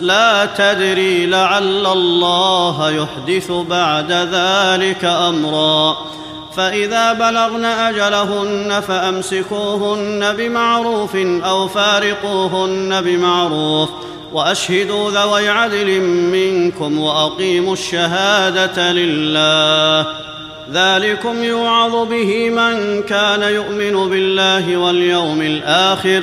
لا تدري لعل الله يحدث بعد ذلك أمرا. فإذا بلغن أجلهن فأمسكوهن بمعروف أو فارقوهن بمعروف وأشهدوا ذوي عدل منكم وأقيموا الشهادة لله. ذلكم يوعظ به من كان يؤمن بالله واليوم الآخر.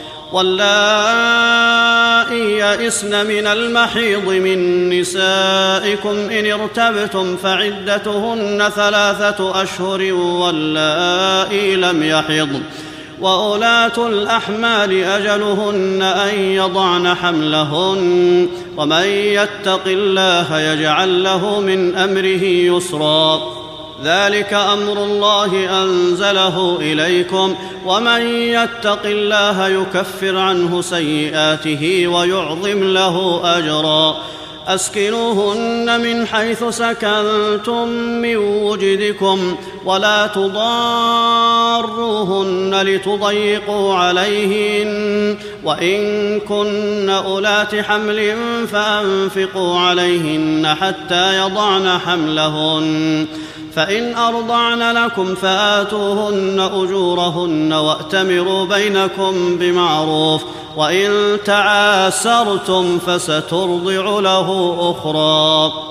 واللائي يئسن من المحيض من نسائكم إن ارتبتم فعدتهن ثلاثة أشهر واللائي لم يحضن واولات الأحمال أجلهن أن يضعن حملهن ومن يتق الله يجعل له من أمره يسرا ذلك أمر الله أنزله إليكم ومن يتق الله يكفر عنه سيئاته ويعظم له أجرا أسكنوهن من حيث سكنتم من وجدكم ولا تضاروهن لتضيقوا عليهن وإن كن أولات حمل فأنفقوا عليهن حتى يضعن حملهن فإن أرضعن لكم فآتوهن أجورهن وأتمروا بينكم بمعروف وإن تعاسرتم فسترضع له أخرى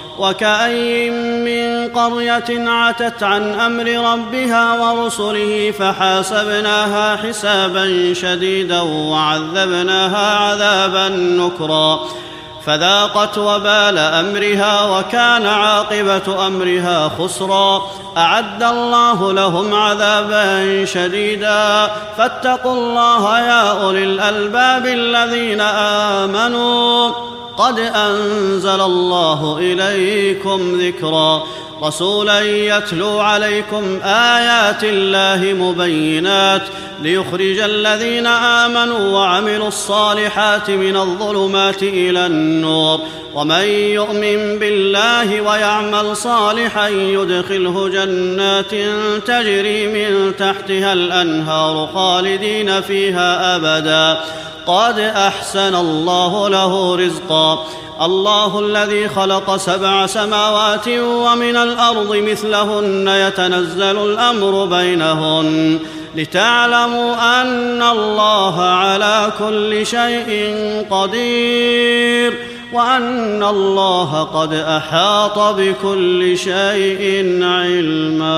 وكأي من قرية عتت عن أمر ربها ورسله فحاسبناها حسابا شديدا وعذبناها عذابا نكرا. فذاقت وبال أمرها وكان عاقبة أمرها خسرا. أعد الله لهم عذابا شديدا. فاتقوا الله يا أولي الألباب الذين آمنوا. قد أنزل الله إليكم ذكرا. رسولا يتلو عليكم آيات الله مبينات ليخرج الذين آمنوا وعملوا الصالحات من الظلمات إلى النور. ومن يؤمن بالله ويعمل صالحا يدخله جنات تجري من تحتها الأنهار خالدين فيها أبدا. قد أحسن الله له رزقا. الله الذي خلق سبع سماوات ومن الأرض مثلهن يتنزل الأمر بينهن. لتعلموا أن الله على كل شيء قدير وأن الله قد أحاط بكل شيء علما.